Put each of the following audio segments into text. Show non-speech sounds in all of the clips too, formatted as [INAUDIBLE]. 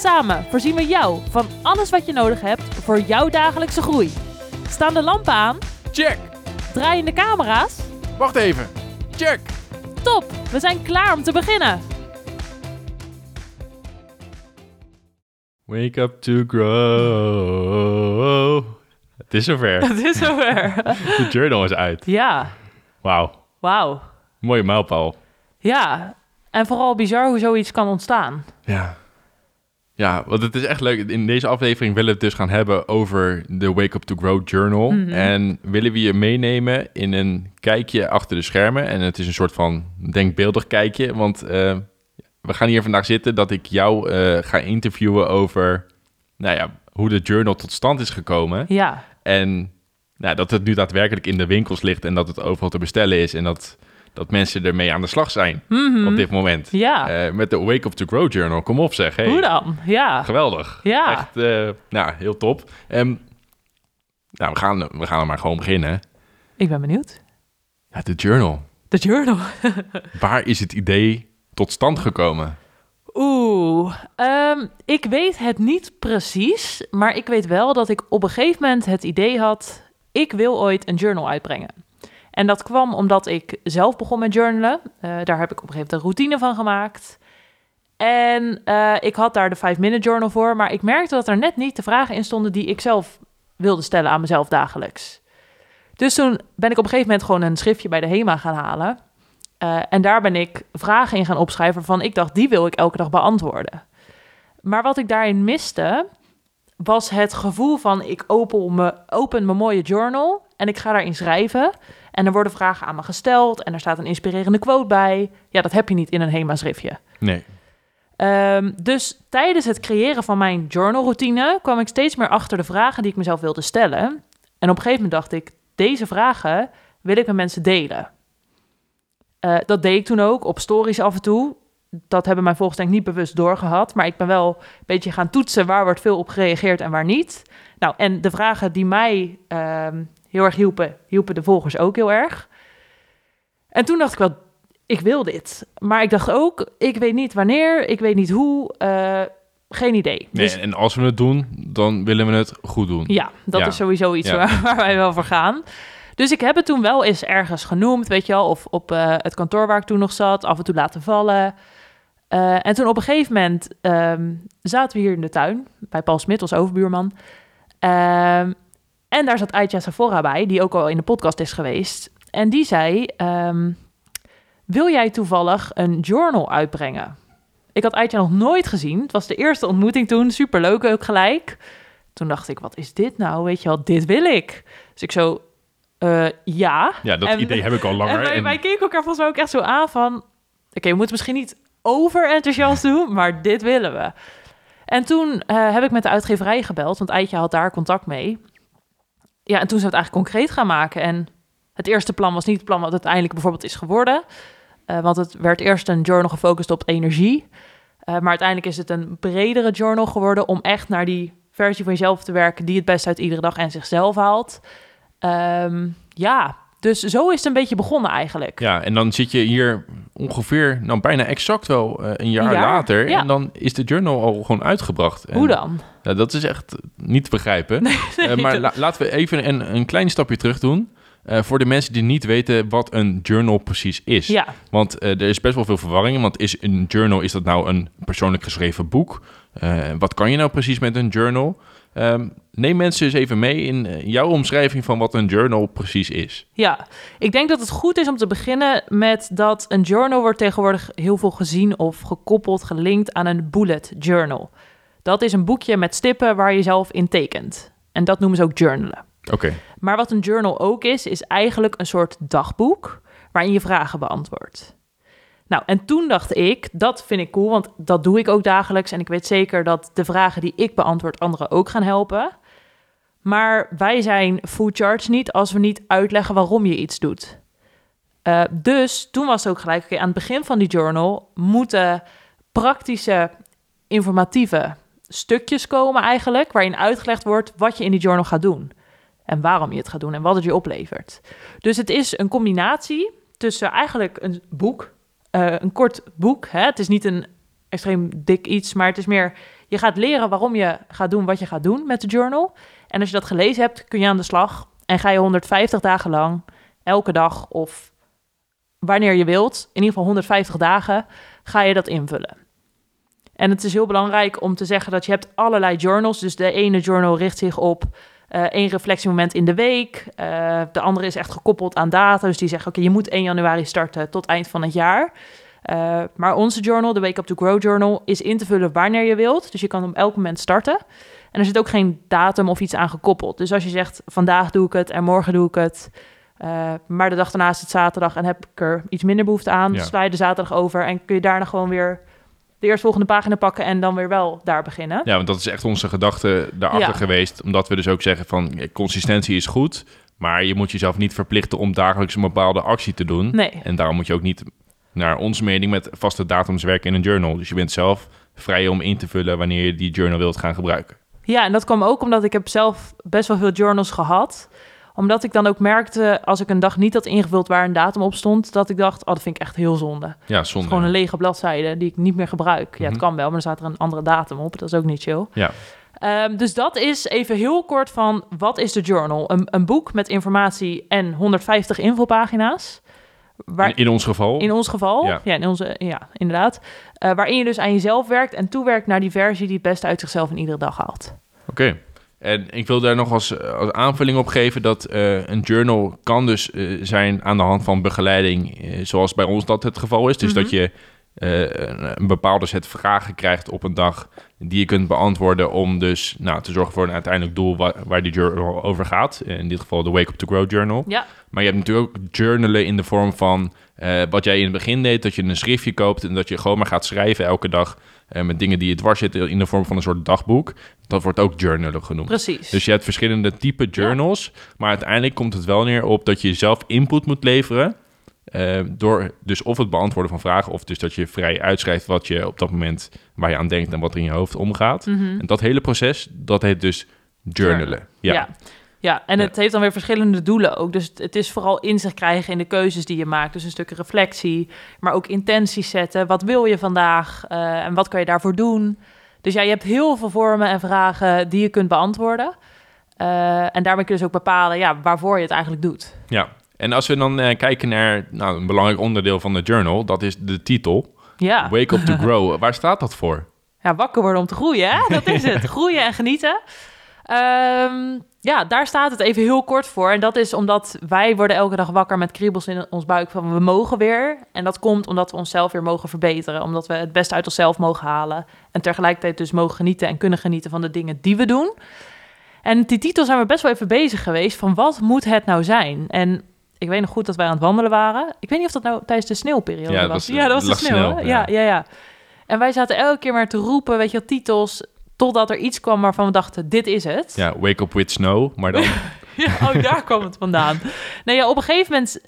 Samen voorzien we jou van alles wat je nodig hebt voor jouw dagelijkse groei. Staan de lampen aan? Check! Draaien de camera's? Wacht even. Check! Top, we zijn klaar om te beginnen. Wake up to grow. Het is zover. [LAUGHS] Het is zover. [LAUGHS] De journal is uit. ja, Wauw. wauw. Mooie mijlpaal. Ja, en vooral bizar hoe zoiets kan ontstaan. Ja. Ja, want het is echt leuk. In deze aflevering willen we het dus gaan hebben over de Wake Up to Grow Journal. En willen we je meenemen in een kijkje achter de schermen. En het is een soort van denkbeeldig kijkje. Want eh, we gaan hier vandaag zitten dat ik jou eh, ga interviewen over nou ja, hoe de journal tot stand is gekomen. Ja, En nou, dat het nu daadwerkelijk in de winkels ligt en dat het overal te bestellen is. En dat, dat mensen ermee aan de slag zijn op dit moment. Mhm. ja. Eh, met de Wake Up to Grow Journal. Kom op zeg. Hey. Hoe dan? Ja. Geweldig. Ja. Echt, eh, nou, heel top. Ehm, nou, we gaan, we gaan er maar gewoon beginnen. Ik ben benieuwd. Ja, de journal. De journal. [LAUGHS] Waar is het idee tot stand gekomen? Oeh, ehm, ik weet het niet precies, maar ik weet wel dat ik op een gegeven moment het idee had, ik wil ooit een journal uitbrengen. En dat kwam omdat ik zelf begon met journalen. Eh, daar heb ik op een gegeven moment een routine van gemaakt. En eh, ik had daar de 5-minute journal voor, maar ik merkte dat er net niet de vragen in stonden die ik zelf wilde stellen aan mezelf dagelijks. Dus toen ben ik op een gegeven moment gewoon een schriftje bij de HEMA gaan halen. Eh, en daar ben ik vragen in gaan opschrijven waarvan ik dacht, die wil ik elke dag beantwoorden. Maar wat ik daarin miste, was het gevoel van ik open, me, open mijn mooie journal en ik ga daarin schrijven. En er worden vragen aan me gesteld en er staat een inspirerende quote bij. Ja, dat heb je niet in een HEMA-schriftje. Nee. Ehm, dus tijdens het creëren van mijn journalroutine kwam ik steeds meer achter de vragen die ik mezelf wilde stellen. En op een gegeven moment dacht ik, deze vragen wil ik met mensen delen. Eh, dat deed ik toen ook op stories af en toe. Dat hebben mijn volgers denk ik niet bewust doorgehad. Maar ik ben wel een beetje gaan toetsen waar wordt veel op gereageerd en waar niet. Nou, en de vragen die mij ehm, heel erg hielpen, hielpen de volgers ook heel erg. En toen dacht ik wel, ik wil dit. Maar ik dacht ook, ik weet niet wanneer, ik weet niet hoe, eh, geen idee. nee. Dus En als we het doen, dan willen we het goed doen. ja, dat Ja. is sowieso iets Ja. waar, [LAUGHS] waar wij wel voor gaan. Dus ik heb het toen wel eens ergens genoemd, weet je wel, of op eh, het kantoor waar ik toen nog zat, af en toe laten vallen. Eh, en toen op een gegeven moment ehm, zaten we hier in de tuin bij Paul Smit, als overbuurman. Ehm, en daar zat Aitja Sephora bij, die ook al in de podcast is geweest. En die zei, ehm, wil jij toevallig een journal uitbrengen? Ik had Aitja nog nooit gezien. Het was de eerste ontmoeting toen, superleuk ook gelijk. Toen dacht ik, wat is dit nou? Weet je wel, dit wil ik. Dus ik zo, eh, ja. Ja, dat En- idee heb ik al [LAUGHS] langer. En wij, en- wij keken elkaar volgens mij ook echt zo aan van... Oké, we moeten misschien niet over enthousiast doen, maar dit willen we. En toen eh, heb ik met de uitgeverij gebeld, want Eitje had daar contact mee. Ja, en toen zijn we het eigenlijk concreet gaan maken. En het eerste plan was niet het plan wat uiteindelijk bijvoorbeeld is geworden. Eh, want het werd eerst een journal gefocust op energie. Eh, maar uiteindelijk is het een bredere journal geworden om echt naar die versie van jezelf te werken die het best uit iedere dag en zichzelf haalt. Ehm, ja, dus zo is het een beetje begonnen eigenlijk. Ja, en dan zit je hier ongeveer, nou bijna exact wel eh, een jaar, Een jaar, later. ja. En dan is de journal al gewoon uitgebracht. En, Hoe dan? Ja, dat is echt niet te begrijpen. [LAUGHS] Eh, maar la- laten we even een, een klein stapje terug doen. eh, voor de mensen die niet weten wat een journal precies is. Ja, Want er is best wel veel verwarring. Want is een journal, is dat nou een persoonlijk geschreven boek? Wat kan je nou precies met een journal? Ehm, neem mensen eens even mee in eh, jouw omschrijving van wat een journal precies is. ja, ik denk dat het goed is om te beginnen met dat een journal wordt tegenwoordig heel veel gezien of gekoppeld, gelinkt aan een bullet journal. Dat is een boekje met stippen waar je zelf in tekent. En dat noemen ze ook journalen. Oké, Maar wat een journal ook is, is eigenlijk een soort dagboek waarin je vragen beantwoordt. Nou, en toen dacht ik, dat vind ik cool, want dat doe ik ook dagelijks. En ik weet zeker dat de vragen die ik beantwoord anderen ook gaan helpen. Maar wij zijn food charge niet als we niet uitleggen waarom je iets doet. Uh, dus toen was het ook gelijk, oké, aan het begin van die journal moeten praktische, informatieve stukjes komen eigenlijk, waarin uitgelegd wordt wat je in die journal gaat doen. En waarom je het gaat doen en wat het je oplevert. Dus het is een combinatie tussen eigenlijk een boek, uh, een kort boek. Hè? Het is niet een extreem dik iets, maar het is meer, je gaat leren waarom je gaat doen wat je gaat doen met de journal. En als je dat gelezen hebt, kun je aan de slag en ga je 150 dagen lang, elke dag of wanneer je wilt, in ieder geval 150 dagen, ga je dat invullen. En het is heel belangrijk om te zeggen dat je hebt allerlei journals. Dus de ene journal richt zich op één reflectiemoment in de week. Uh, de andere is echt gekoppeld aan data. Dus die zeggen, oké, je moet 1 januari starten tot eind van het jaar. Uh, maar onze journal, de Wake Up to Grow Journal, is in te vullen wanneer je wilt. Dus je kan op elk moment starten. En er zit ook geen datum of iets aan gekoppeld. Dus als je zegt, vandaag doe ik het en morgen doe ik het... Uh, maar de dag daarna is het zaterdag en heb ik er iets minder behoefte aan. Ja. Sla je de zaterdag over en kun je daarna gewoon weer de eerstvolgende pagina pakken en dan weer wel daar beginnen. Ja, want dat is echt onze gedachte daarachter ja. geweest. Omdat we dus ook zeggen van consistentie is goed, maar je moet jezelf niet verplichten om dagelijks een bepaalde actie te doen. Nee. En daarom moet je ook niet naar onze mening met vaste datums werken in een journal. Dus je bent zelf vrij om in te vullen wanneer je die journal wilt gaan gebruiken. Ja, en dat kwam ook omdat ik heb zelf best wel veel journals gehad omdat ik dan ook merkte, als ik een dag niet had ingevuld waar een datum op stond, dat ik dacht, oh, dat vind ik echt heel zonde. Ja, zonde. Gewoon een lege bladzijde die ik niet meer gebruik. Ja, het mhm. kan wel, maar dan staat er een andere datum op. Dat is ook niet chill. Ja. Um, dus dat is even heel kort van, wat is de journal? Een, een boek met informatie en 150 invulpagina's. Waar, in ons geval? In ons geval, ja, ja in onze, ja inderdaad. Uh, waarin je dus aan jezelf werkt en toewerkt naar die versie die het beste uit zichzelf in iedere dag haalt. Oké. En ik wil daar nog als, als aanvulling op geven dat uh, een journal kan dus uh, zijn aan de hand van begeleiding, uh, zoals bij ons dat het geval is. Dus dat mhm. je een bepaalde set vragen krijgt op een dag die je kunt beantwoorden om dus nou, te zorgen voor een uiteindelijk doel waar, waar die journal over gaat. In dit geval de Wake Up to Grow Journal. Ja. Maar je hebt natuurlijk ook journalen in de vorm van wat jij in het begin deed, dat je een schriftje koopt en dat je gewoon maar gaat schrijven elke dag uh, met dingen die je dwars zitten in de vorm van een soort dagboek. Dat wordt ook journalen genoemd. Precies. Dus je hebt verschillende type journals. Maar uiteindelijk komt het wel neer op dat je zelf input moet leveren. Uh, door dus of het beantwoorden van vragen, of dus dat je vrij uitschrijft wat je op dat moment waar je aan denkt en wat er in je hoofd omgaat. Mhm. En dat hele proces, dat heet dus journalen. Ja. ja. Ja, en het heeft dan weer verschillende doelen ook. Dus het is vooral inzicht krijgen in de keuzes die je maakt. Dus een stuk reflectie, maar ook intenties zetten. Wat wil je vandaag uh, en wat kan je daarvoor doen? Dus ja, je hebt heel veel vormen en vragen die je kunt beantwoorden. Uh, en daarmee kun je dus ook bepalen ja, waarvoor je het eigenlijk doet. Ja, en als we dan uh, kijken naar nou, een belangrijk onderdeel van de journal, dat is de titel. Ja. Wake up to [LAUGHS] grow. Waar staat dat voor? Ja, wakker worden om te groeien, hè? Dat is het. [LAUGHS] groeien en genieten. Um, ja, daar staat het even heel kort voor. En dat is omdat wij worden elke dag wakker met kriebels in ons buik van we mogen weer. En dat komt omdat we onszelf weer mogen verbeteren. Omdat we het beste uit onszelf mogen halen. En tegelijkertijd dus mogen genieten en kunnen genieten van de dingen die we doen. En die titel zijn we best wel even bezig geweest van wat moet het nou zijn? En ik weet nog goed dat wij aan het wandelen waren. Ik weet niet of dat nou tijdens de sneeuwperiode ja, was. ja, dat was de sneeuw. ja. ja, ja, ja. En wij zaten elke keer maar te roepen, weet je, titels Totdat er iets kwam waarvan we dachten, dit is het. Ja, Wake Up With Snow, maar dan... [LAUGHS] ja, oh, daar kwam het vandaan. Nee, ja, op een gegeven moment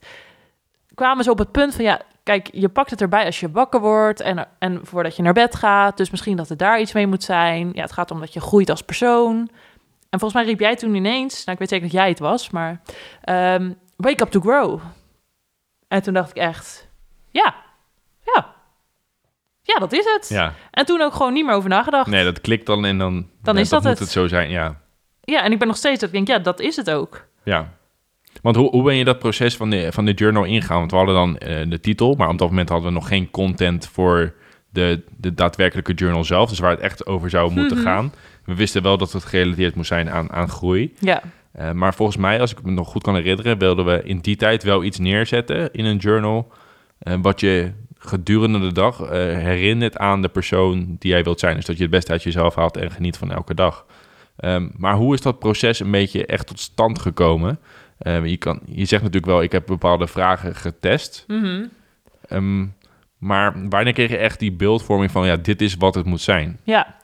kwamen ze op het punt van... ja, kijk, je pakt het erbij als je wakker wordt en, en voordat je naar bed gaat. Dus misschien dat er daar iets mee moet zijn. Ja, het gaat om dat je groeit als persoon. En volgens mij riep jij toen ineens... nou, ik weet zeker dat jij het was, maar... Um, wake up to grow. En toen dacht ik echt... ja, ja, ja, dat is het. Ja. En toen ook gewoon niet meer over nagedacht. Nee, dat klikt dan en dan, dan is dat, moet het. zo zijn, ja. Ja, en ik ben nog steeds dat ik denk, ja, dat is het ook. Ja. Want hoe, hoe ben je dat proces van de, van de journal ingegaan? Want we hadden dan uh, de titel, maar op dat moment hadden we nog geen content voor de, de daadwerkelijke journal zelf. Dus waar het echt over zou moeten mhm. gaan. We wisten wel dat het gerelateerd moest zijn aan, aan groei. Ja. Uh, maar volgens mij, als ik me nog goed kan herinneren, wilden we in die tijd wel iets neerzetten in een journal. Uh, wat je gedurende de dag uh, herinnert aan de persoon die jij wilt zijn. Dus dat je het beste uit jezelf haalt en geniet van elke dag. Um, maar hoe is dat proces een beetje echt tot stand gekomen? Um, je, kan, je zegt natuurlijk wel, ik heb bepaalde vragen getest. Mm -hmm. um, maar wanneer kreeg je echt die beeldvorming van, ja, dit is wat het moet zijn? Ja,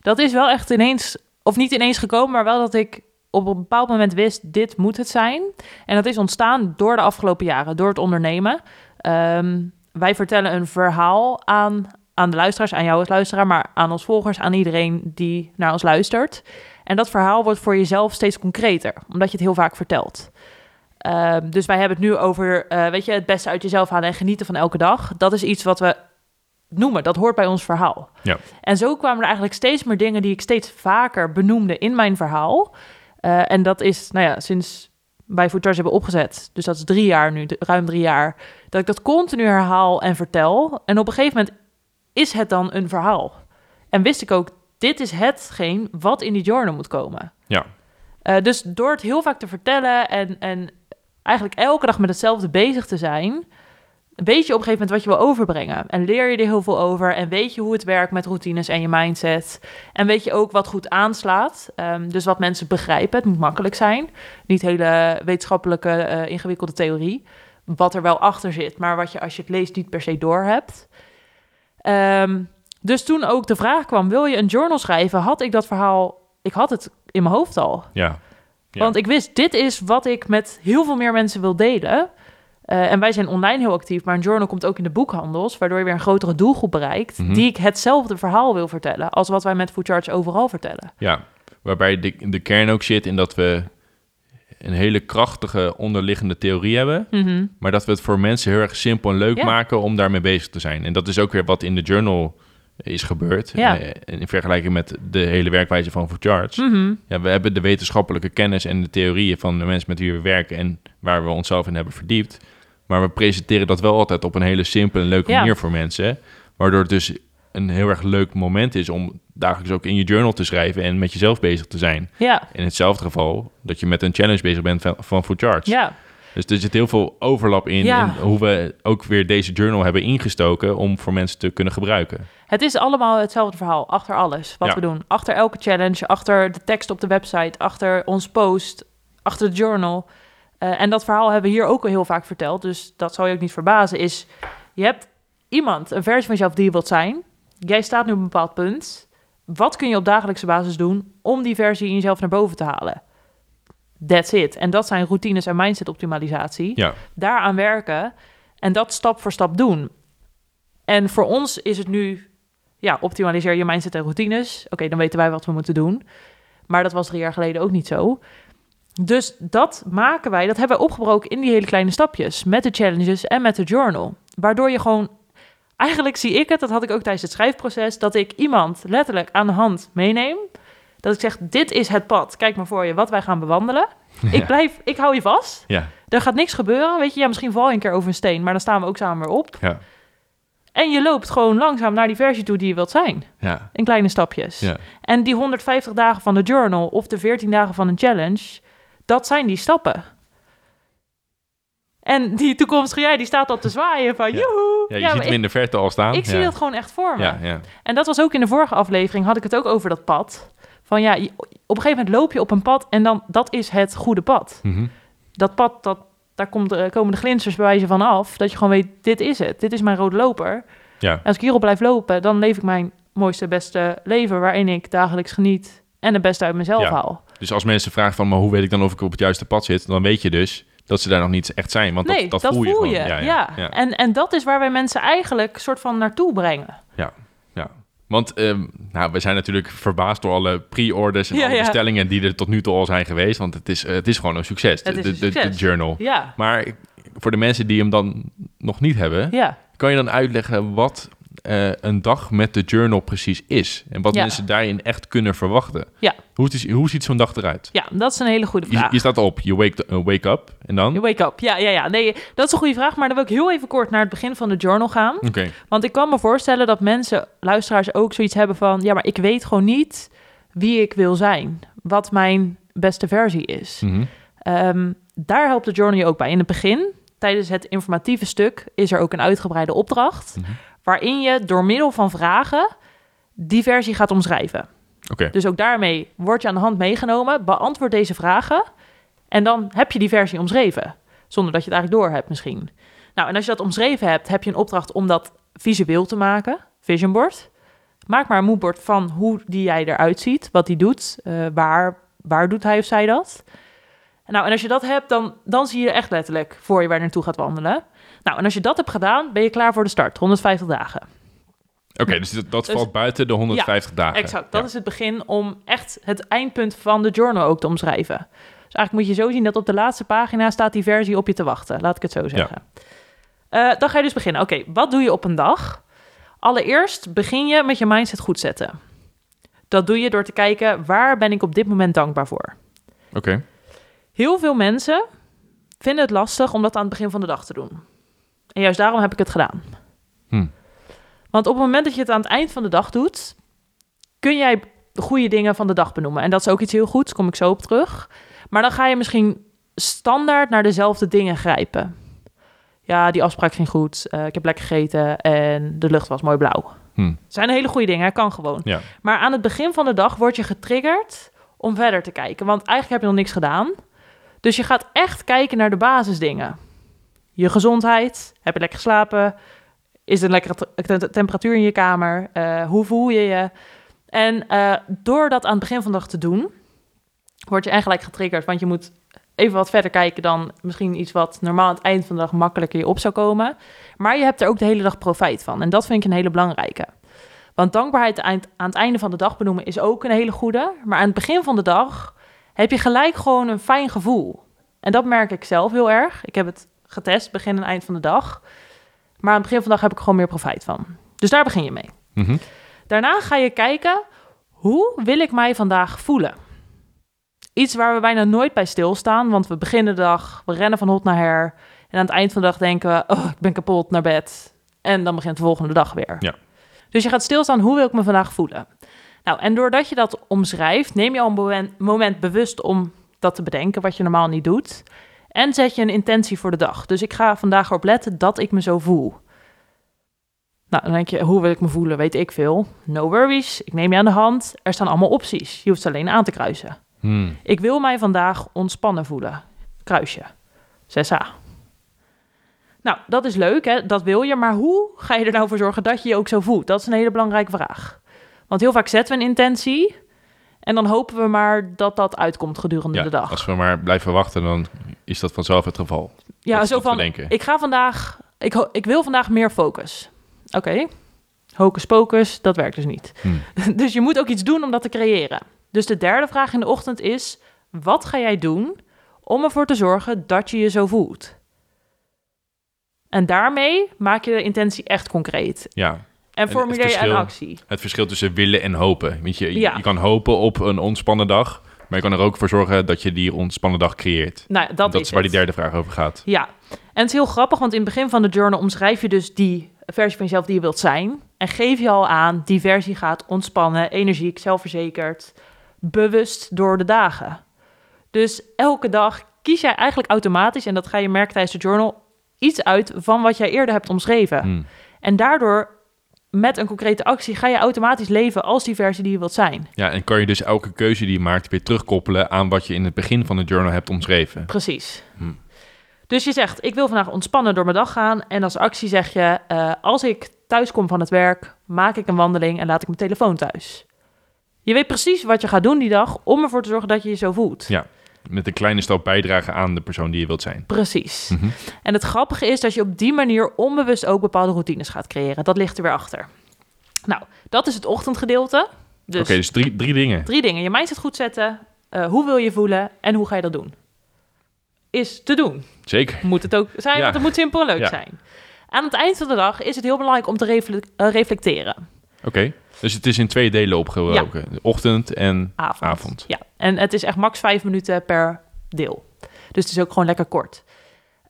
dat is wel echt ineens, of niet ineens gekomen, maar wel dat ik op een bepaald moment wist, dit moet het zijn. En dat is ontstaan door de afgelopen jaren, door het ondernemen. Ehm, wij vertellen een verhaal aan, aan de luisteraars, aan jou als luisteraar, maar aan ons volgers, aan iedereen die naar ons luistert. En dat verhaal wordt voor jezelf steeds concreter, omdat je het heel vaak vertelt. Ehm, dus wij hebben het nu over, eh, weet je, het beste uit jezelf halen en genieten van elke dag. Dat is iets wat we noemen. Dat hoort bij ons verhaal. Ja. En zo kwamen er eigenlijk steeds meer dingen die ik steeds vaker benoemde in mijn verhaal. Uh, en dat is, nou ja, sinds wij Foodcharge hebben opgezet, dus dat is drie jaar nu, ruim drie jaar, dat ik dat continu herhaal en vertel. En op een gegeven moment is het dan een verhaal. En wist ik ook, dit is hetgeen wat in die journal moet komen. Ja. Uh, dus door het heel vaak te vertellen en, en eigenlijk elke dag met hetzelfde bezig te zijn, weet je op een gegeven moment wat je wil overbrengen. En leer je er heel veel over. En weet je hoe het werkt met routines en je mindset. En weet je ook wat goed aanslaat. Um, dus wat mensen begrijpen. Het moet makkelijk zijn. Niet hele wetenschappelijke, uh, ingewikkelde theorie. Wat er wel achter zit, maar wat je als je het leest niet per se doorhebt. Um, dus toen ook de vraag kwam: wil je een journal schrijven? Had ik dat verhaal. Ik had het in mijn hoofd al. Ja. ja. Want ik wist, dit is wat ik met heel veel meer mensen wil delen. Uh, en wij zijn online heel actief, maar een journal komt ook in de boekhandels, waardoor je weer een grotere doelgroep bereikt, mm -hmm. die ik hetzelfde verhaal wil vertellen als wat wij met Food Charge overal vertellen. Ja, waarbij de, de kern ook zit in dat we een hele krachtige onderliggende theorie hebben, mm -hmm. maar dat we het voor mensen heel erg simpel en leuk ja. maken om daarmee bezig te zijn. En dat is ook weer wat in de journal is gebeurd. Ja. Uh, in vergelijking met de hele werkwijze van Food Charts. Mm -hmm. ja, we hebben de wetenschappelijke kennis en de theorieën van de mensen met wie we werken en waar we onszelf in hebben verdiept. Maar we presenteren dat wel altijd op een hele simpele en leuke Ja. manier voor mensen. Waardoor het dus een heel erg leuk moment is om dagelijks ook in je journal te schrijven en met jezelf bezig te zijn. Ja, In hetzelfde geval dat je met een challenge bezig bent van, van Food Charts. ja, Dus er zit heel veel overlap in, Ja. in hoe we ook weer deze journal hebben ingestoken om voor mensen te kunnen gebruiken. het is allemaal hetzelfde verhaal, achter alles wat Ja. we doen. Achter elke challenge, achter de tekst op de website, achter ons post, achter de journal. Eh, en dat verhaal hebben we hier ook al heel vaak verteld, dus dat zal je ook niet verbazen, is je hebt iemand, een versie van jezelf die je wilt zijn. Jij staat nu op een bepaald punt. Wat kun je op dagelijkse basis doen om die versie in jezelf naar boven te halen? That's it. En dat zijn routines en mindset optimalisatie. Ja, daaraan werken en dat stap voor stap doen. En voor ons is het nu, ja, optimaliseer je mindset en routines. Oké, dan weten wij wat we moeten doen. Maar dat was drie jaar geleden ook niet zo. Dus dat maken wij, dat hebben wij opgebroken in die hele kleine stapjes. Met de challenges en met de journal. Waardoor je gewoon, eigenlijk zie ik het, dat had ik ook tijdens het schrijfproces, dat ik iemand letterlijk aan de hand meeneem. Dat ik zeg, dit is het pad. Kijk maar voor je wat wij gaan bewandelen. [LAUGHS] Ik blijf, ik hou je vast. ja, Er gaat niks gebeuren, weet je. Ja, misschien val je een keer over een steen, maar dan staan we ook samen weer op. ja, En je loopt gewoon langzaam naar die versie toe die je wilt zijn. ja. In kleine stapjes. ja. En die 150 dagen van de journal of de 14 dagen van een challenge, dat zijn die stappen. En die toekomstige jij, die staat al te zwaaien van Ja. joehoe. Ja, je Ja, ziet hem in de verte al staan. ik zie dat gewoon echt voor me. Ja, ja. En dat was ook in de vorige aflevering, had ik het ook over dat pad. Van ja, op een gegeven moment loop je op een pad en dan, dat is het goede pad. Mhm. dat pad, dat, daar komt, de- komen de glinsters bij wijze van af. Dat je gewoon weet, dit is het. Dit is mijn rode loper. ja. En als ik hierop blijf lopen, dan leef ik mijn mooiste, beste leven... waarin ik dagelijks geniet en het beste uit mezelf haal. Dus als mensen vragen van, maar hoe weet ik dan of ik op het juiste pad zit? Dan weet je dus dat ze daar nog niet echt zijn. Want nee, dat, dat, voel je. Ja, Ja, ja, ja. En, en dat is waar wij mensen eigenlijk soort van naartoe brengen. Ja, ja. Want ehm, nou, we zijn natuurlijk verbaasd door alle pre-orders en alle bestellingen die er tot nu toe al zijn geweest. Want het is, eh, het is gewoon een succes, Het de, de- journal. Ja, Maar voor de mensen die hem dan nog niet hebben, kan je dan uitleggen wat eh, een dag met de journal precies is? En wat Ja. mensen daarin echt kunnen verwachten? Ja. Hoe, is, hoe ziet zo'n dag eruit? ja, dat is een hele goede Je, vraag. je staat op, je wake, eh, wake up en dan? You wake up. Ja, ja, ja. Nee, dat is een goede vraag. Maar dan wil ik heel even kort naar het begin van de journal gaan. Oké, Want ik kan me voorstellen dat mensen, luisteraars, ook zoiets hebben van... ja, maar ik weet gewoon niet wie ik wil zijn. Wat mijn beste versie is. Mhm. Ehm, daar helpt de journal je ook bij. In het begin, tijdens het informatieve stuk... is er ook een uitgebreide opdracht... Mhm. Waarin je door middel van vragen die versie gaat omschrijven. Dus ook daarmee word je aan de hand meegenomen. Beantwoord deze vragen. En dan heb je die versie omschreven. Zonder dat je het eigenlijk door hebt misschien. Nou, en als je dat omschreven hebt, heb je een opdracht om dat visueel te maken. Vision board. Maak maar een moodboard van hoe die jij eruit ziet. Wat die doet. eh, waar waar doet hij of zij dat? Nou, en als je dat hebt, dan, dan zie je echt letterlijk voor je waar je naartoe gaat wandelen. Nou, en als je dat hebt gedaan, ben je klaar voor de start, 150 dagen. Oké, dus dat, dat Dus- valt buiten de 150 dagen. Exact, dat Ja. is het begin om echt het eindpunt van de journal ook te omschrijven. Dus eigenlijk moet je zo zien dat op de laatste pagina staat die versie op je te wachten. Laat ik het zo zeggen. Eh, dan ga je dus beginnen. Oké, wat doe je op een dag? Allereerst begin je met je mindset goed zetten. Dat doe je door te kijken waar ben ik op dit moment dankbaar voor. Oké. Heel veel mensen vinden het lastig om dat aan het begin van de dag te doen. En juist daarom heb ik het gedaan. Hm. Want op het moment dat je het aan het eind van de dag doet, kun jij de goede dingen van de dag benoemen. En dat is ook iets heel goeds, kom ik zo op terug. Maar dan ga je misschien standaard naar dezelfde dingen grijpen. Ja, die afspraak ging goed. eh, ik heb lekker gegeten en de lucht was mooi blauw. Hm. Het zijn hele goede dingen, kan gewoon. Ja. Maar aan het begin van de dag word je getriggerd om verder te kijken. Want eigenlijk heb je nog niks gedaan. Dus je gaat echt kijken naar de basisdingen. Je gezondheid. Heb je lekker geslapen? Is er een lekkere te- te- temperatuur in je kamer? Eh, hoe voel je je? En eh, door dat aan het begin van de dag te doen, word je eigenlijk getriggerd. Want je moet even wat verder kijken dan misschien iets wat normaal aan het eind van de dag makkelijker je op zou komen. Maar je hebt er ook de hele dag profijt van. En dat vind ik een hele belangrijke. Want dankbaarheid aan het einde van de dag benoemen is ook een hele goede. Maar aan het begin van de dag heb je gelijk gewoon een fijn gevoel. En dat merk ik zelf heel erg. Ik heb het getest, begin en eind van de dag. Maar aan het begin van de dag heb ik gewoon meer profijt van. Dus daar begin je mee. Mhm. Daarna ga je kijken, hoe wil ik mij vandaag voelen? Iets waar we bijna nooit bij stilstaan, want we beginnen de dag, we rennen van hot naar her. En aan het eind van de dag denken we, oh, ik ben kapot naar bed. En dan begint de volgende dag weer. Ja. Dus je gaat stilstaan, hoe wil ik me vandaag voelen? Nou, en doordat je dat omschrijft, neem je al een moment bewust om dat te bedenken, wat je normaal niet doet. En zet je een intentie voor de dag. Dus ik ga vandaag erop letten dat ik me zo voel. Nou, dan denk je, hoe wil ik me voelen? Weet ik veel. No worries, ik neem je aan de hand. Er staan allemaal opties. Je hoeft ze alleen aan te kruisen. Hm. Ik wil mij vandaag ontspannen voelen. Kruisje. 6a. Nou, dat is leuk, hè? dat wil je. Maar hoe ga je er nou voor zorgen dat je je ook zo voelt? Dat is een hele belangrijke vraag. Want heel vaak zetten we een intentie... en dan hopen we maar dat dat uitkomt gedurende Ja, de dag. als we maar blijven wachten, dan is dat vanzelf het geval. Ja, Dat zo van, denken. ik ga vandaag, ik, ik wil vandaag meer focus. Oké, hocus pocus, dat werkt dus niet. Hm. [LAUGHS] Dus je moet ook iets doen om dat te creëren. Dus de derde vraag in de ochtend is, wat ga jij doen om ervoor te zorgen dat je je zo voelt? En daarmee maak je de intentie echt concreet. Ja, En formuleer verschil- actie. het verschil tussen willen en hopen. Weet je, je- Ja. je kan hopen op een ontspannen dag, maar je kan er ook voor zorgen dat je die ontspannen dag creëert. Nou, dat, Dat, is is waar die derde vraag over gaat. Ja, en het is heel grappig, want in het begin van de journal omschrijf je dus die versie van jezelf die je wilt zijn. En geef je al aan, die versie gaat ontspannen, energiek, zelfverzekerd, bewust door de dagen. Dus elke dag kies jij eigenlijk automatisch, en dat ga je merken tijdens de journal, iets uit van wat jij eerder hebt omschreven. Hm. En daardoor, met een concrete actie, ga je automatisch leven als die versie die je wilt zijn. Ja, en kan je dus elke keuze die je maakt weer terugkoppelen aan wat je in het begin van de journal hebt omschreven. Precies. Hm. Dus je zegt, ik wil vandaag ontspannen door mijn dag gaan. En als actie zeg je, eh, als ik thuis kom van het werk, maak ik een wandeling en laat ik mijn telefoon thuis. Je weet precies wat je gaat doen die dag om ervoor te zorgen dat je je zo voelt. Ja. Met een kleine stap bijdragen aan de persoon die je wilt zijn. Precies. Mhm. En het grappige is dat je op die manier onbewust ook bepaalde routines gaat creëren. Dat ligt er weer achter. Nou, dat is het ochtendgedeelte. Dus, Oké, dus drie, drie dingen. drie dingen. Je mindset goed zetten. eh, hoe wil je voelen en hoe ga je dat doen? Is te doen. Zeker. moet het ook zijn, Ja. want het moet simpel en leuk Ja. zijn. Aan het eind van de dag is het heel belangrijk om te refle- eh, reflecteren. Oké. Dus het is in twee delen opgebroken. Ochtend en Avond. avond. Ja, en het is echt max vijf minuten per deel. Dus het is ook gewoon lekker kort.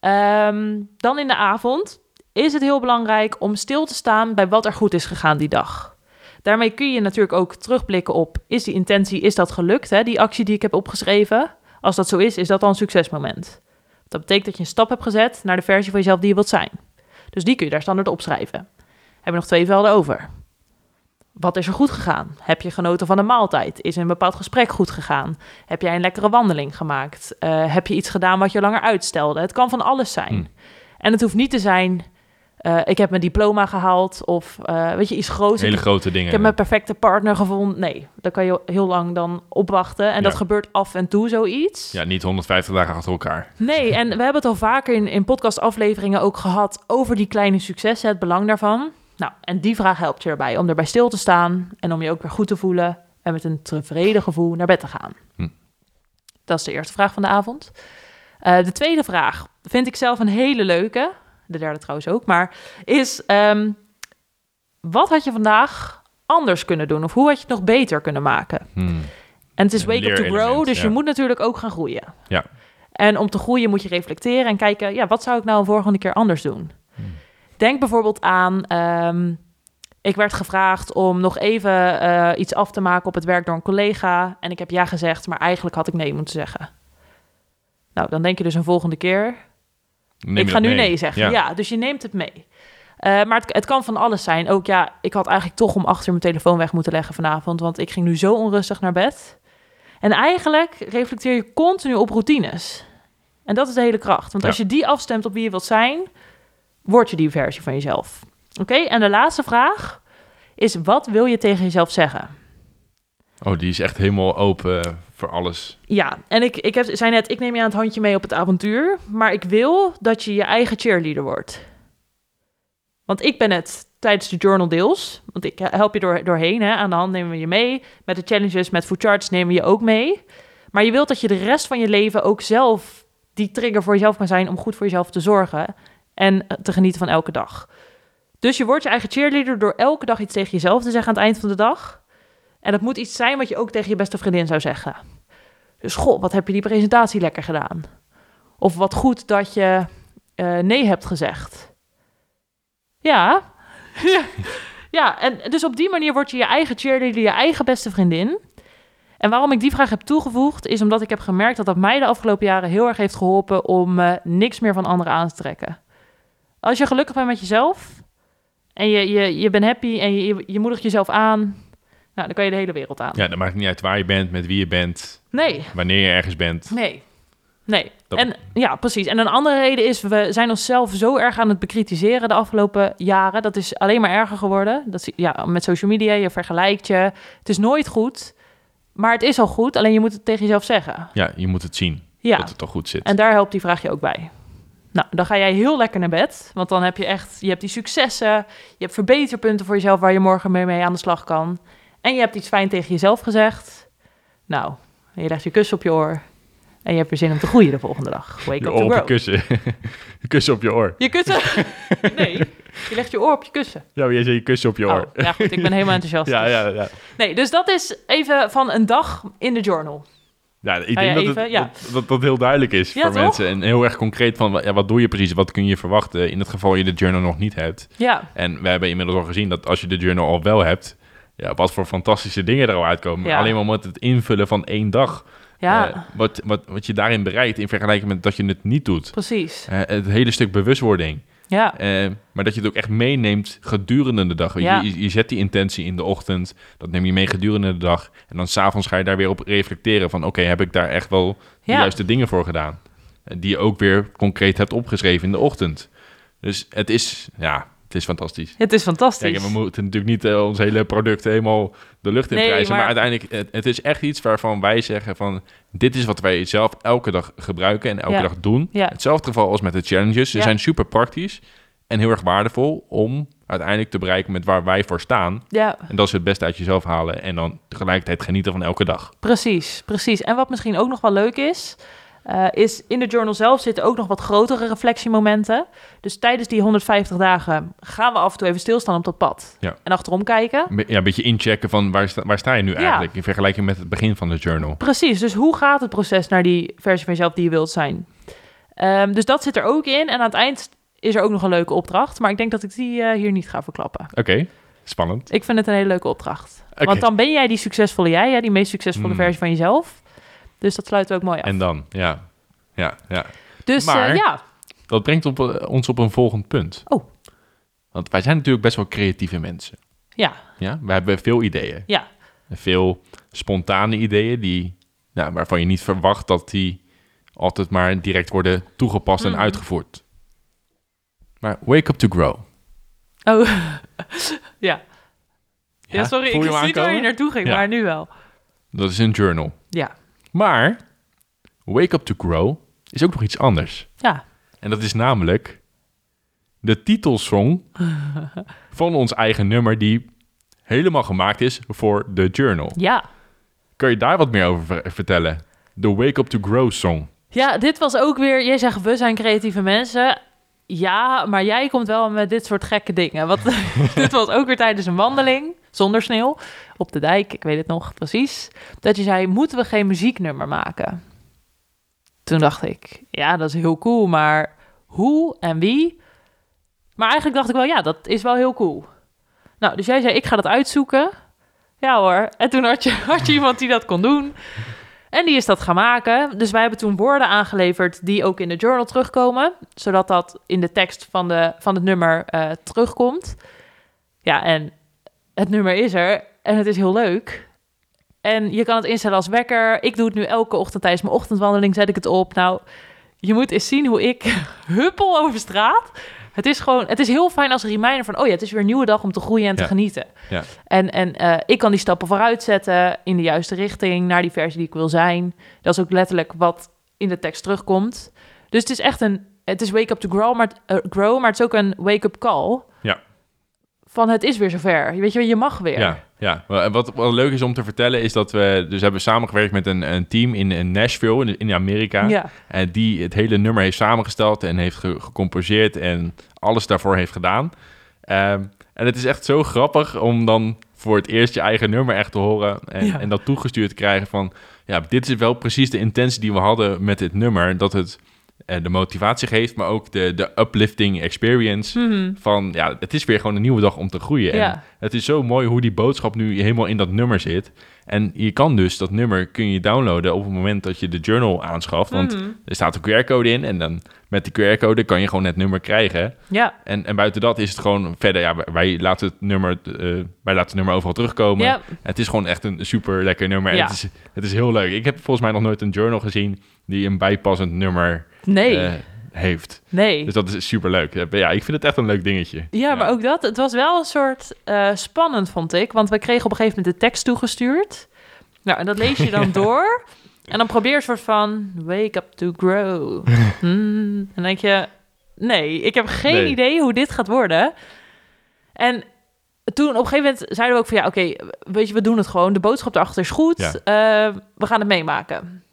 Ehm, dan in de avond is het heel belangrijk om stil te staan bij wat er goed is gegaan die dag. Daarmee kun je natuurlijk ook terugblikken op, is die intentie, is dat gelukt, hè? die actie die ik heb opgeschreven? Als dat zo is, is dat dan een succesmoment. Dat betekent dat je een stap hebt gezet naar de versie van jezelf die je wilt zijn. Dus die kun je daar standaard opschrijven. Hebben we nog twee velden over. Wat is er goed gegaan? Heb je genoten van een maaltijd? Is een bepaald gesprek goed gegaan? Heb jij een lekkere wandeling gemaakt? Eh, heb je iets gedaan wat je langer uitstelde? Het kan van alles zijn. Hmm. En het hoeft niet te zijn eh, ik heb mijn diploma gehaald. Of eh, weet je, iets groots. Hele ik, grote dingen. ik heb mijn perfecte partner gevonden. Nee, daar kan je heel lang dan opwachten. En dat gebeurt af en toe zoiets. Ja, niet 150 dagen achter elkaar. Nee, en we hebben het al vaker in, in podcastafleveringen ook gehad over die kleine successen, het belang daarvan. Nou, en die vraag helpt je erbij om erbij stil te staan en om je ook weer goed te voelen en met een tevreden gevoel naar bed te gaan. Hm. Dat is de eerste vraag van de avond. Eh, de tweede vraag vind ik zelf een hele leuke, de derde trouwens ook, maar is ehm, wat had je vandaag anders kunnen doen of hoe had je het nog beter kunnen maken? Hmm. En het is wake up to grow, dus ja. je moet natuurlijk ook gaan groeien. Ja. En om te groeien moet je reflecteren en kijken, ja, wat zou ik nou een volgende keer anders doen? Denk bijvoorbeeld aan, ehm, ik werd gevraagd om nog even eh, iets af te maken op het werk door een collega. En ik heb ja gezegd, maar eigenlijk had ik nee moeten zeggen. Nou, dan denk je dus een volgende keer, Neem ik ga nu mee? nee zeggen. Ja. dus je neemt het mee. Eh, maar het, het kan van alles zijn. Ook ja, ik had eigenlijk toch om achter mijn telefoon weg moeten leggen vanavond. Want ik ging nu zo onrustig naar bed. En eigenlijk reflecteer je continu op routines. En dat is de hele kracht. Want Ja. als je die afstemt op wie je wilt zijn, word je die versie van jezelf. Oké, en de laatste vraag is: wat wil je tegen jezelf zeggen? Oh, die is echt helemaal open voor alles. Ja, en ik, ik heb, zei net, ik neem je aan het handje mee op het avontuur. Maar ik wil dat je je eigen cheerleader wordt. Want ik ben het tijdens de journal deels. Want ik help je door, doorheen. Hè. Aan de hand nemen we je mee. Met de challenges, met food charts nemen we je ook mee. Maar je wilt dat je de rest van je leven ook zelf die trigger voor jezelf kan zijn... om goed voor jezelf te zorgen en te genieten van elke dag. Dus je wordt je eigen cheerleader door elke dag iets tegen jezelf te zeggen aan het eind van de dag. En dat moet iets zijn wat je ook tegen je beste vriendin zou zeggen. Dus goh, wat heb je die presentatie lekker gedaan? Of wat goed dat je eh, nee hebt gezegd. Ja. [LAUGHS] ja. ja, en dus op die manier word je je eigen cheerleader, je eigen beste vriendin. En waarom ik die vraag heb toegevoegd, is omdat ik heb gemerkt dat dat mij de afgelopen jaren heel erg heeft geholpen om eh, niks meer van anderen aan te trekken. Als je gelukkig bent met jezelf en je, je, je bent happy en je, je, moedigt jezelf aan, nou, dan kan je de hele wereld aan. Ja, dan maakt het niet uit waar je bent, met wie je bent, Nee, wanneer je ergens bent. Nee. Nee. Dat- En ja, precies. En een andere reden is, we zijn onszelf zo erg aan het bekritiseren de afgelopen jaren. Dat is alleen maar erger geworden. Dat ja, met social media, je vergelijkt je. Het is nooit goed, maar het is al goed. Alleen je moet het tegen jezelf zeggen. Ja, je moet het zien, Ja, dat het toch goed zit. en daar helpt die vraag je ook bij. Nou, dan ga jij heel lekker naar bed. Want dan heb je echt, je hebt die successen. Je hebt verbeterpunten voor jezelf waar je morgen mee, mee aan de slag kan. En je hebt iets fijn tegen jezelf gezegd. Nou, je legt je kussen op je oor. En je hebt weer zin om te groeien de volgende dag. Wake je up to je grow. kussen. [LAUGHS] je kussen op je oor. Je kussen? [LAUGHS] Nee, je legt je oor op je kussen. Ja, jij zei je kussen op je oor. Oh, ja goed, ik ben helemaal [LAUGHS] enthousiast. ja, dus. ja, ja. Nee, dus dat is even van een dag in de journal. Ja, ik Ga denk dat, even- het, ja. dat, dat dat heel duidelijk is Ja, voor toch? mensen. En heel erg concreet van, ja, wat doe je precies? Wat kun je verwachten in het geval je de journal nog niet hebt? Ja, En we hebben inmiddels al gezien dat als je de journal al wel hebt... Ja, wat voor fantastische dingen er al uitkomen. Alleen maar met het invullen van één dag. ja, eh, wat, wat, wat je daarin bereikt in vergelijking met dat je het niet doet. precies. Eh, het hele stuk bewustwording. Ja, Eh, maar dat je het ook echt meeneemt gedurende de dag. Je, Ja. je, je zet die intentie in de ochtend, dat neem je mee gedurende de dag. En dan s'avonds ga je daar weer op reflecteren van... oké, heb ik daar echt wel de Ja. juiste dingen voor gedaan? Eh, Die je ook weer concreet hebt opgeschreven in de ochtend. Dus het is, ja, het is fantastisch. het is fantastisch. Kijk, we moeten natuurlijk niet eh, ons hele product helemaal de lucht in Nee, prijzen. Maar, maar- uiteindelijk, het, het is echt iets waarvan wij zeggen van... dit is wat wij zelf elke dag gebruiken en elke Ja. dag doen. Ja. Hetzelfde geval als met de challenges. Ze Ja. zijn super praktisch en heel erg waardevol... om uiteindelijk te bereiken met waar wij voor staan. Ja, En dat is het beste uit jezelf halen... en dan tegelijkertijd genieten van elke dag. precies, precies. En wat misschien ook nog wel leuk is, eh, is in de journal zelf zitten ook nog wat grotere reflectiemomenten. Dus tijdens die 150 dagen gaan we af en toe even stilstaan op dat pad. Ja. En achterom kijken. Be- Ja, een beetje inchecken van waar sta, waar sta je nu Ja. eigenlijk... in vergelijking met het begin van de journal. Precies, dus hoe gaat het proces naar die versie van jezelf die je wilt zijn? Ehm, dus dat zit er ook in. En aan het eind is er ook nog een leuke opdracht. Maar ik denk dat ik die eh, hier niet ga verklappen. Oké, spannend. Ik vind het een hele leuke opdracht. Want dan ben jij die succesvolle jij, hè? die meest succesvolle Hmm. versie van jezelf. Dus dat sluit ook mooi af. En dan, ja. Ja, ja. dus maar- eh, ja, Dat brengt op, eh, ons op een volgend punt. Oh. Want wij zijn natuurlijk best wel creatieve mensen. ja, Ja, we hebben veel ideeën. ja, Veel spontane ideeën die, nou, waarvan je niet verwacht dat die altijd maar direct worden toegepast en uitgevoerd. Maar wake up to grow. Oh, [LAUGHS] ja. Ja, sorry, ik zie waar je naartoe ging, Ja. maar nu wel. Dat is een journal. Ja. Maar Wake Up to Grow is ook nog iets anders. Ja. En dat is namelijk de titelsong [LAUGHS] van ons eigen nummer die helemaal gemaakt is voor de journal. Ja. Kun je daar wat meer over ver- vertellen? De Wake Up to Grow song. Ja, dit was ook weer... Jij zegt, we zijn creatieve mensen. Ja, maar jij komt wel met dit soort gekke dingen. Want [LAUGHS] dit was ook weer tijdens een wandeling, zonder sneeuw, op de dijk. Ik weet het nog precies. Dat je zei, moeten we geen muzieknummer maken? Toen dacht ik, ja, dat is heel cool, maar hoe en wie? Maar eigenlijk dacht ik wel, ja, dat is wel heel cool. Nou, dus jij zei, ik ga dat uitzoeken. Ja hoor. En toen had je, [LAUGHS] had je iemand die dat kon doen. En die is dat gaan maken. Dus wij hebben toen woorden aangeleverd die ook in de journal terugkomen. Zodat dat in de tekst van, de, van het nummer eh, terugkomt. Ja, en het nummer is er. En het is heel leuk. En je kan het instellen als wekker. Ik doe het nu elke ochtend tijdens mijn ochtendwandeling. Zet ik het op. Nou, je moet eens zien hoe ik [LAUGHS] huppel over straat. Het is gewoon, het is heel fijn als een reminder van, oh ja, het is weer een nieuwe dag om te groeien en te Ja. genieten. Ja. En, en eh, ik kan die stappen vooruit zetten in de juiste richting, naar die versie die ik wil zijn. Dat is ook letterlijk wat in de tekst terugkomt. Dus het is echt een, het is wake up to grow, maar, het- eh, grow, maar het is ook een wake up call. Van het is weer zover. Weet je, wel, je mag weer. Ja, ja. En Wat, wat leuk is om te vertellen is dat we dus hebben samengewerkt met een, een team in, in Nashville in, in Amerika. Ja. En die het hele nummer heeft samengesteld en heeft ge- gecomposeerd en alles daarvoor heeft gedaan. Ehm, en het is echt zo grappig om dan voor het eerst je eigen nummer echt te horen en, Ja. en dat toegestuurd te krijgen van... Ja, dit is wel precies de intentie die we hadden met dit nummer. Dat het de motivatie geeft, maar ook de, de uplifting experience Mhm. van... Ja, het is weer gewoon een nieuwe dag om te groeien. En Ja. het is zo mooi hoe die boodschap nu helemaal in dat nummer zit. En je kan dus dat nummer kun je downloaden op het moment dat je de journal aanschaft. Want Mhm. er staat een QR-code in en dan met de QR-code kan je gewoon het nummer krijgen. Ja. En, en buiten dat is het gewoon verder, ja, wij- wij laten het nummer, eh, wij laten het nummer overal terugkomen. Ja. Het is gewoon echt een super lekker nummer. En Ja. Het, is, het is heel leuk. Ik heb volgens mij nog nooit een journal gezien die een bijpassend nummer Nee. eh, heeft. nee. Dus dat is super leuk. Ja, ik vind het echt een leuk dingetje. Ja, maar ook dat. Het was wel een soort eh, spannend, vond ik. Want we kregen op een gegeven moment de tekst toegestuurd. Nou, en dat lees je dan [LAUGHS] door. En dan probeer je een soort van... Wake up to grow. [LAUGHS] Hmm. En dan denk je... Nee, ik heb geen Nee. idee hoe dit gaat worden. En toen op een gegeven moment zeiden we ook van... Ja, oké, weet je, we doen het gewoon. De boodschap erachter is goed. Ja. Eh, we gaan het meemaken.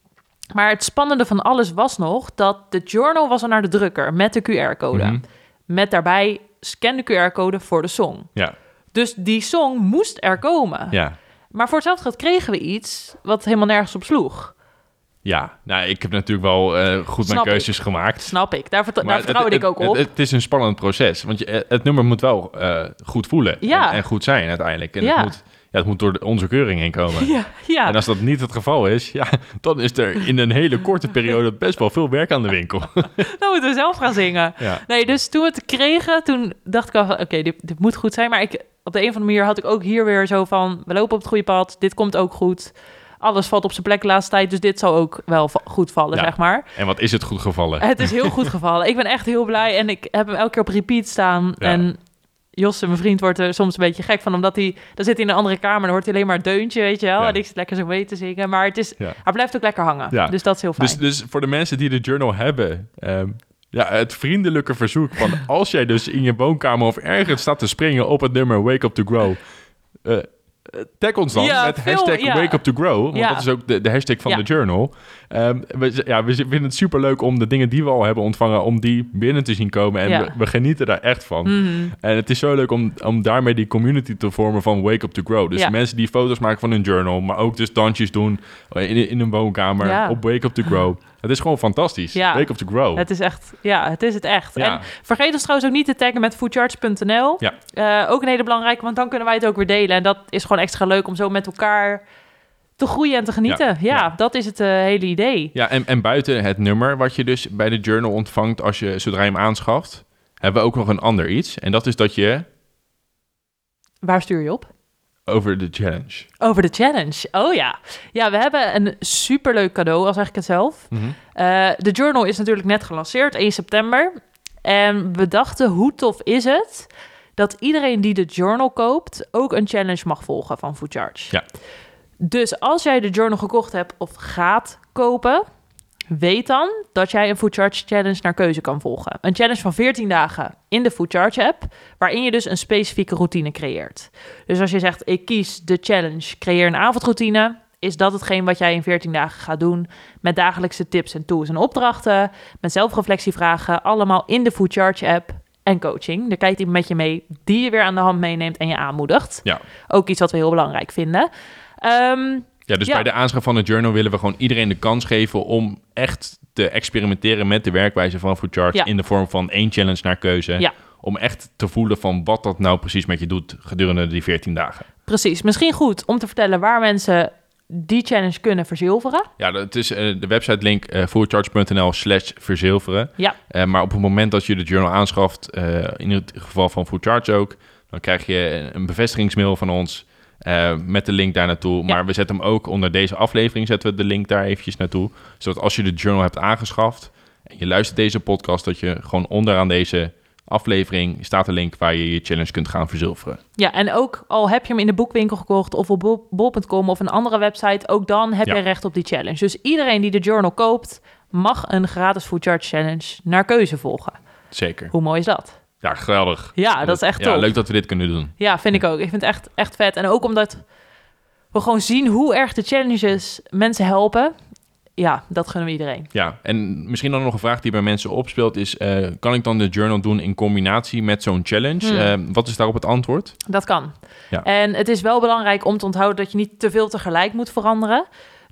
Maar het spannende van alles was nog... dat de journal was al naar de drukker met de QR-code. Mhm. Met daarbij scan de QR-code voor de song. Ja, Dus die song moest er komen. ja. Maar voor hetzelfde geld kregen we iets wat helemaal nergens op sloeg. Ja, nou, ik heb natuurlijk wel eh, goed Snap mijn ik. keuzes gemaakt. Snap ik. Daar, vertrouw- Maar daar vertrouwde het, ik ook op. Het, het is een spannend proces, want je, het nummer moet wel eh, goed voelen Ja. en, en goed zijn uiteindelijk. En Ja. het, moet, ja, het moet door de- onze keuring heen komen. [LAUGHS] ja, ja. En als dat niet het geval is, ja, dan is er in een hele korte periode best wel veel werk aan de winkel. [LAUGHS] dan moeten we zelf gaan zingen. ja. Nee, dus toen we het kregen, toen dacht ik al van... Oké, dit, dit moet goed zijn. Maar ik, op de een of andere manier had ik ook hier weer zo van... We lopen op het goede pad. Dit komt ook goed. Alles valt op zijn plek de laatste tijd. Dus dit zal ook wel va- goed vallen, Ja. zeg maar. En wat is het goed gevallen? Het is heel goed gevallen. Ik ben echt heel blij. En ik heb hem elke keer op repeat staan. Ja. En Josse, mijn vriend, wordt er soms een beetje gek van. Omdat hij... Dan zit hij in een andere kamer. Dan hoort hij alleen maar deuntje, weet je wel. Ja. En ik zit lekker zo mee te zingen. Maar het is, Ja. hij blijft ook lekker hangen. Ja. Dus dat is heel fijn. Dus, dus voor de mensen die de journal hebben, ehm, ja, het vriendelijke verzoek van [LAUGHS] als jij dus in je woonkamer of ergens staat te springen op het nummer Wake Up to Grow, eh, tag ons dan Ja, met veel- hashtag ja. Wake Up to Grow, want Ja. dat is ook de, de hashtag van de journal. Ehm, we, ja, we vinden het super leuk om de dingen die we al hebben ontvangen, om die binnen te zien komen en we, we genieten daar echt van. Mhm. En het is zo leuk om, om daarmee die community te vormen van Wake Up to Grow. Dus mensen die foto's maken van hun journal, maar ook dus dansjes doen in, in een woonkamer op Wake Up to Grow. Het is gewoon fantastisch. Ja. Wake Up to Grow. Het is echt, ja, het is het echt. Ja. En vergeet ons trouwens ook niet te taggen met foodcharts.nl. Ja. Eh, ook een hele belangrijke, want dan kunnen wij het ook weer delen. En dat is gewoon extra leuk om zo met elkaar te groeien en te genieten. Ja, Ja. Ja. dat is het eh, hele idee. Ja, en, en buiten het nummer wat je dus bij de journal ontvangt als je zodra je hem aanschaft, hebben we ook nog een ander iets. En dat is dat je Waar stuur je op? Over de challenge. Over de challenge. Oh ja. Ja, we hebben een superleuk cadeau, al zeg ik het zelf. Eh, de journal is natuurlijk net gelanceerd, 1 september. En we dachten, hoe tof is het dat iedereen die de journal koopt ook een challenge mag volgen van Food Charge. Ja. Dus als jij de journal gekocht hebt of gaat kopen, weet dan dat jij een Food Charge Challenge naar keuze kan volgen. Een challenge van 14 dagen in de Food Charge app, waarin je dus een specifieke routine creëert. Dus als je zegt, ik kies de challenge, creëer een avondroutine, is dat hetgeen wat jij in 14 dagen gaat doen met dagelijkse tips en tools en opdrachten, met zelfreflectievragen, allemaal in de Food Charge app en coaching. Daar kijkt iemand met je mee die je weer aan de hand meeneemt en je aanmoedigt. Ja. Ook iets wat we heel belangrijk vinden. Ehm, Ja, dus Ja. bij de aanschaf van de journal willen we gewoon iedereen de kans geven om echt te experimenteren met de werkwijze van Food Charge Ja. in de vorm van één challenge naar keuze. Ja. Om echt te voelen van wat dat nou precies met je doet gedurende die 14 dagen. precies. Misschien goed om te vertellen waar mensen die challenge kunnen verzilveren. Ja, dat is eh, de website link eh foodcharge.nl slash verzilveren. Ja. Eh, maar op het moment dat je de journal aanschaft, in het geval van Food Charge ook, dan krijg je een bevestigingsmail van ons eh, met de link daar naartoe. Ja. Maar we zetten hem ook onder deze aflevering, zetten we de link daar eventjes naartoe. Zodat als je de journal hebt aangeschaft en je luistert deze podcast, dat je gewoon onderaan deze aflevering staat een link waar je je challenge kunt gaan verzilveren. Ja, en ook al heb je hem in de boekwinkel gekocht of op bol- bol.com of een andere website, ook dan heb Ja. je recht op die challenge. Dus iedereen die de journal koopt, mag een gratis Food Charge Challenge naar keuze volgen. Zeker. Hoe mooi is dat? Ja, geweldig. Ja, dat is echt Ja, leuk dat we dit kunnen doen. Ja, vind ik ook. Ik vind het echt, echt vet. En ook omdat we gewoon zien hoe erg de challenges mensen helpen. Ja, dat gunnen we iedereen. Ja, en misschien dan nog een vraag die bij mensen opspeelt is... eh, kan ik dan de journal doen in combinatie met zo'n challenge? Hmm. Eh, wat is daarop het antwoord? Dat kan. Ja. En het is wel belangrijk om te onthouden dat je niet te veel tegelijk moet veranderen.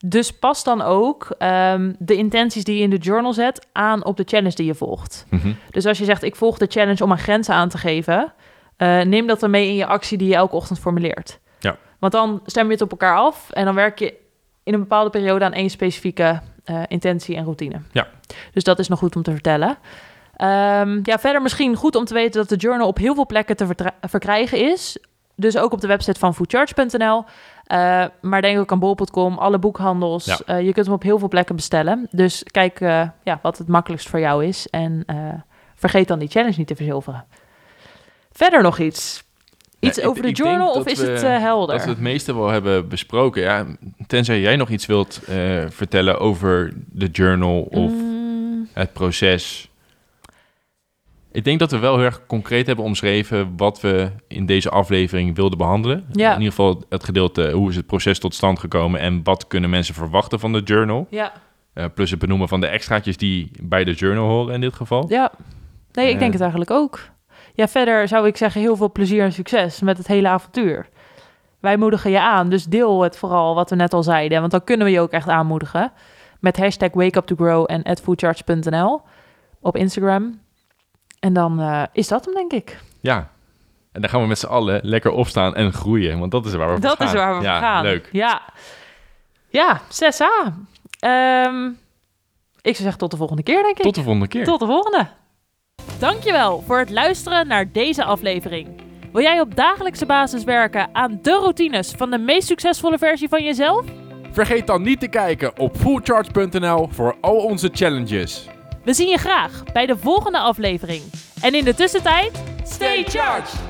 Dus pas dan ook ehm, de intenties die je in de journal zet aan op de challenge die je volgt. Mhm. Dus als je zegt, ik volg de challenge om een grenzen aan te geven, eh, neem dat dan mee in je actie die je elke ochtend formuleert. Ja. Want dan stem je het op elkaar af en dan werk je in een bepaalde periode aan één specifieke eh, intentie en routine. Ja. Dus dat is nog goed om te vertellen. Ehm, ja, verder misschien goed om te weten dat de journal op heel veel plekken te verkrijgen is. Dus ook op de website van foodcharge.nl. Eh, maar denk ook aan bol.com, alle boekhandels. Ja. Eh, je kunt hem op heel veel plekken bestellen. Dus kijk eh, ja, wat het makkelijkst voor jou is. En vergeet dan die challenge niet te verzilveren. Verder nog iets? Iets Ja, over de ik journal of is we- het helder? Dat we het meeste wel hebben besproken. Ja, tenzij jij nog iets wilt vertellen over de journal of Mm, het proces. Ik denk dat we wel heel erg concreet hebben omschreven wat we in deze aflevering wilden behandelen. Ja. In ieder geval het gedeelte hoe is het proces tot stand gekomen en wat kunnen mensen verwachten van de journal. ja, Eh, plus het benoemen van de extraatjes die bij de journal horen in dit geval. ja. Nee, ik Eh. denk het eigenlijk ook. Ja, verder zou ik zeggen heel veel plezier en succes met het hele avontuur. Wij moedigen je aan, dus deel het vooral wat we net al zeiden. Want dan kunnen we je ook echt aanmoedigen. Met hashtag wakeuptogrow en at foodcharge.nl op Instagram. En dan eh, is dat hem, denk ik. Ja. En dan gaan we met z'n allen lekker opstaan en groeien. Want dat is waar we voor Dat gaan. is waar we ja, voor gaan. leuk. Ja, ja 6a. Ehm, ik zou zeggen tot de volgende keer, denk ik. Tot de volgende keer. Tot de volgende. Dankjewel voor het luisteren naar deze aflevering. Wil jij op dagelijkse basis werken aan de routines van de meest succesvolle versie van jezelf? Vergeet dan niet te kijken op fullcharge.nl voor al onze challenges. We zien je graag bij de volgende aflevering. En in de tussentijd, stay charged!